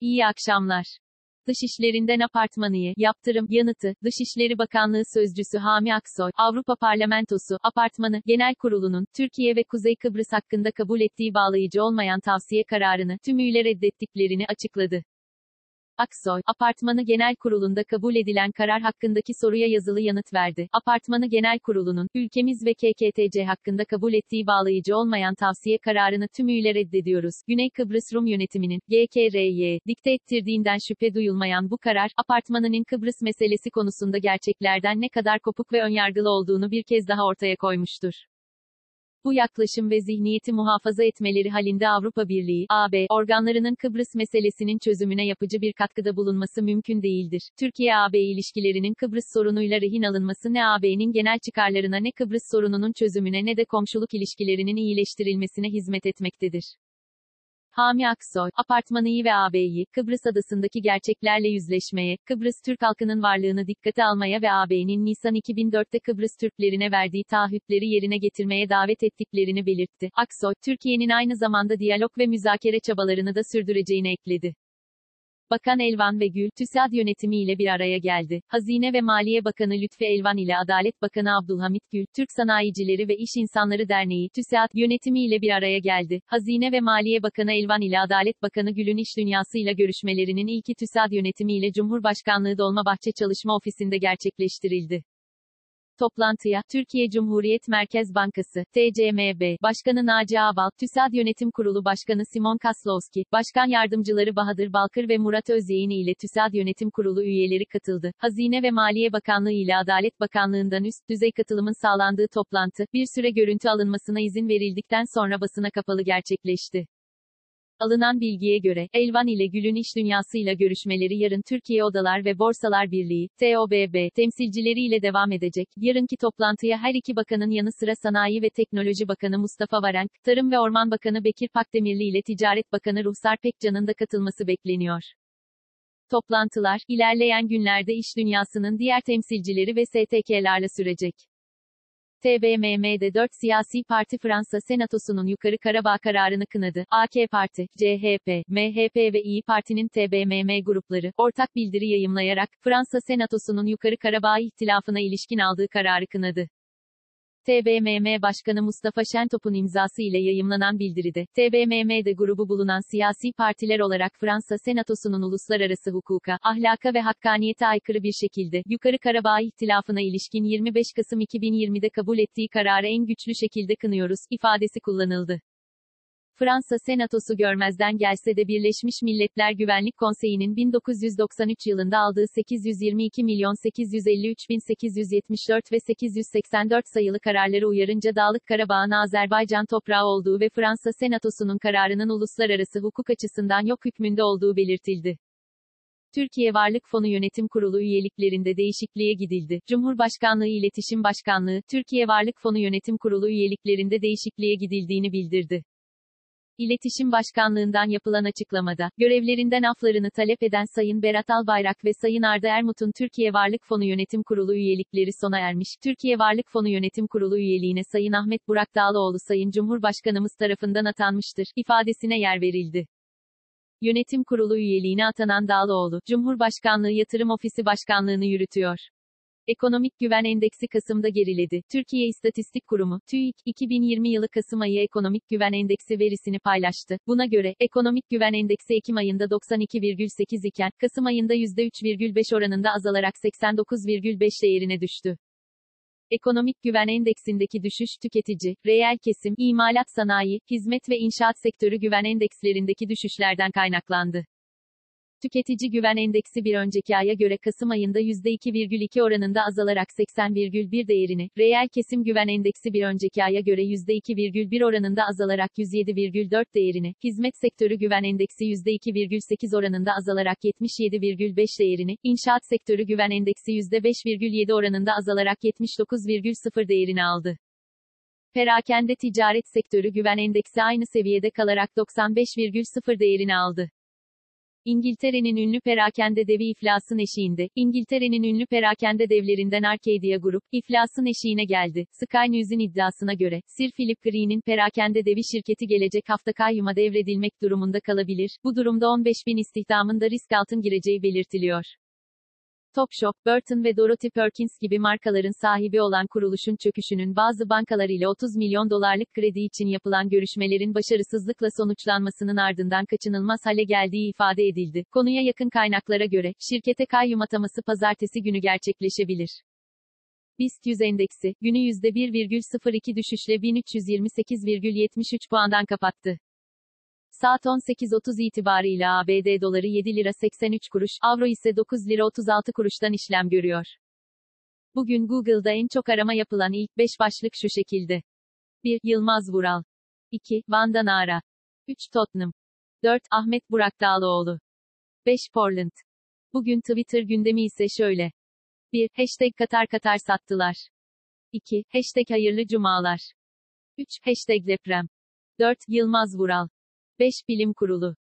İyi akşamlar. Dışişlerinden apartmanıyı, yaptırım, yanıtı, Dışişleri Bakanlığı Sözcüsü Hami Aksoy, Avrupa Parlamentosu, Apartmanı, Genel Kurulu'nun, Türkiye ve Kuzey Kıbrıs hakkında kabul ettiği bağlayıcı olmayan tavsiye kararını, tümüyle reddettiklerini açıkladı. Aksoy, Apartmanı Genel Kurulu'nda kabul edilen karar hakkındaki soruya yazılı yanıt verdi. Apartmanı Genel Kurulu'nun, ülkemiz ve KKTC hakkında kabul ettiği bağlayıcı olmayan tavsiye kararını tümüyle reddediyoruz. Güney Kıbrıs Rum yönetiminin, GKRY, dikte ettirdiğinden şüphe duyulmayan bu karar, apartmanının Kıbrıs meselesi konusunda gerçeklerden ne kadar kopuk ve önyargılı olduğunu bir kez daha ortaya koymuştur. Bu yaklaşım ve zihniyeti muhafaza etmeleri halinde Avrupa Birliği, AB, organlarının Kıbrıs meselesinin çözümüne yapıcı bir katkıda bulunması mümkün değildir. Türkiye-AB ilişkilerinin Kıbrıs sorunuyla rehin alınması ne AB'nin genel çıkarlarına ne Kıbrıs sorununun çözümüne ne de komşuluk ilişkilerinin iyileştirilmesine hizmet etmektedir. Hami Aksoy, apartmanıyı ve AB'yi, Kıbrıs adasındaki gerçeklerle yüzleşmeye, Kıbrıs Türk halkının varlığını dikkate almaya ve AB'nin Nisan 2004'te Kıbrıs Türklerine verdiği taahhütleri yerine getirmeye davet ettiklerini belirtti. Aksoy, Türkiye'nin aynı zamanda diyalog ve müzakere çabalarını da sürdüreceğini ekledi. Bakan Elvan ve Gül, TÜSAD yönetimiyle bir araya geldi. Hazine ve Maliye Bakanı Lütfi Elvan ile Adalet Bakanı Abdülhamit Gül, Türk Sanayicileri ve İş İnsanları Derneği, TÜSAD yönetimiyle bir araya geldi. Hazine ve Maliye Bakanı Elvan ile Adalet Bakanı Gül'ün iş dünyasıyla görüşmelerinin ilki TÜSAD yönetimiyle Cumhurbaşkanlığı Dolmabahçe Çalışma Ofisi'nde gerçekleştirildi. Toplantıya, Türkiye Cumhuriyet Merkez Bankası, TCMB, Başkanı Naci Ağbal, TÜSAD Yönetim Kurulu Başkanı Simon Kaslowski, Başkan Yardımcıları Bahadır Balkır ve Murat Özyeni ile TÜSAD Yönetim Kurulu üyeleri katıldı. Hazine ve Maliye Bakanlığı ile Adalet Bakanlığı'ndan üst düzey katılımın sağlandığı toplantı, bir süre görüntü alınmasına izin verildikten sonra basına kapalı gerçekleşti. Alınan bilgiye göre, Elvan ile Gül'ün iş dünyasıyla görüşmeleri yarın Türkiye Odalar ve Borsalar Birliği, TOBB, temsilcileriyle devam edecek. Yarınki toplantıya her iki bakanın yanı sıra Sanayi ve Teknoloji Bakanı Mustafa Varank, Tarım ve Orman Bakanı Bekir Pakdemirli ile Ticaret Bakanı Ruhsar Pekcan'ın da katılması bekleniyor. Toplantılar, ilerleyen günlerde iş dünyasının diğer temsilcileri ve STK'larla sürecek. TBMM'de 4 siyasi parti Fransa Senatosu'nun Yukarı Karabağ kararını kınadı. AK Parti, CHP, MHP ve İyi Parti'nin TBMM grupları, ortak bildiri yayımlayarak, Fransa Senatosu'nun Yukarı Karabağ ihtilafına ilişkin aldığı kararı kınadı. TBMM Başkanı Mustafa Şentop'un imzası ile yayımlanan bildiride, TBMM'de grubu bulunan siyasi partiler olarak Fransa Senatosu'nun uluslararası hukuka, ahlaka ve hakkaniyete aykırı bir şekilde, Yukarı Karabağ ihtilafına ilişkin 25 Kasım 2020'de kabul ettiği kararı en güçlü şekilde kınıyoruz, ifadesi kullanıldı. Fransa Senatosu görmezden gelse de Birleşmiş Milletler Güvenlik Konseyi'nin 1993 yılında aldığı 822 milyon 853 bin 874 ve 884 sayılı kararları uyarınca Dağlık Karabağ'ın Azerbaycan toprağı olduğu ve Fransa Senatosu'nun kararının uluslararası hukuk açısından yok hükmünde olduğu belirtildi. Türkiye Varlık Fonu Yönetim Kurulu üyeliklerinde değişikliğe gidildi. Cumhurbaşkanlığı İletişim Başkanlığı, Türkiye Varlık Fonu Yönetim Kurulu üyeliklerinde değişikliğe gidildiğini bildirdi. İletişim Başkanlığından yapılan açıklamada, görevlerinden aflarını talep eden Sayın Berat Albayrak ve Sayın Arda Ermut'un Türkiye Varlık Fonu Yönetim Kurulu üyelikleri sona ermiş. Türkiye Varlık Fonu Yönetim Kurulu üyeliğine Sayın Ahmet Burak Dağlıoğlu Sayın Cumhurbaşkanımız tarafından atanmıştır, ifadesine yer verildi. Yönetim Kurulu üyeliğine atanan Dağlıoğlu, Cumhurbaşkanlığı Yatırım Ofisi Başkanlığını yürütüyor. Ekonomik Güven Endeksi Kasım'da geriledi. Türkiye İstatistik Kurumu, TÜİK, 2020 yılı Kasım ayı Ekonomik Güven Endeksi verisini paylaştı. Buna göre, Ekonomik Güven Endeksi Ekim ayında 92,8 iken, Kasım ayında %3,5 oranında azalarak 89,5 değerine düştü. Ekonomik Güven Endeksindeki düşüş tüketici, reel kesim, imalat sanayi, hizmet ve inşaat sektörü güven endekslerindeki düşüşlerden kaynaklandı. Tüketici Güven Endeksi bir önceki aya göre Kasım ayında %2,2 oranında azalarak 80,1 değerini, reel kesim Güven Endeksi bir önceki aya göre %2,1 oranında azalarak 107,4 değerini, hizmet sektörü Güven Endeksi %2,8 oranında azalarak 77,5 değerini, inşaat sektörü Güven Endeksi %5,7 oranında azalarak 79,0 değerini aldı. Perakende ticaret sektörü güven endeksi aynı seviyede kalarak 95,0 değerini aldı. İngiltere'nin ünlü perakende devi iflasın eşiğinde, İngiltere'nin ünlü perakende devlerinden Arcadia Group, iflasın eşiğine geldi. Sky News'in iddiasına göre, Sir Philip Green'in perakende devi şirketi gelecek hafta kayyuma devredilmek durumunda kalabilir. Bu durumda 15 bin istihdamın da risk altın gireceği belirtiliyor. Topshop, Burton ve Dorothy Perkins gibi markaların sahibi olan kuruluşun çöküşünün bazı bankalar ile 30 milyon dolarlık kredi için yapılan görüşmelerin başarısızlıkla sonuçlanmasının ardından kaçınılmaz hale geldiği ifade edildi. Konuya yakın kaynaklara göre, şirkete kayyum ataması pazartesi günü gerçekleşebilir. BIST 100 endeksi, günü %1,02 düşüşle 1328,73 puandan kapattı. Saat 18.30 itibarıyla ABD doları 7 lira 83 kuruş, avro ise 9 lira 36 kuruştan işlem görüyor. Bugün Google'da en çok arama yapılan ilk 5 başlık şu şekilde. 1. Yılmaz Vural. 2. Vanda Nara. 3. Tottenham. 4. Ahmet Burak Dağlıoğlu. 5. Portland. Bugün Twitter gündemi ise şöyle. 1. Hashtag Katar Katar sattılar. 2. Hashtag hayırlı cumalar. 3. Hashtag deprem. 4. Yılmaz Vural. 5. Bilim Kurulu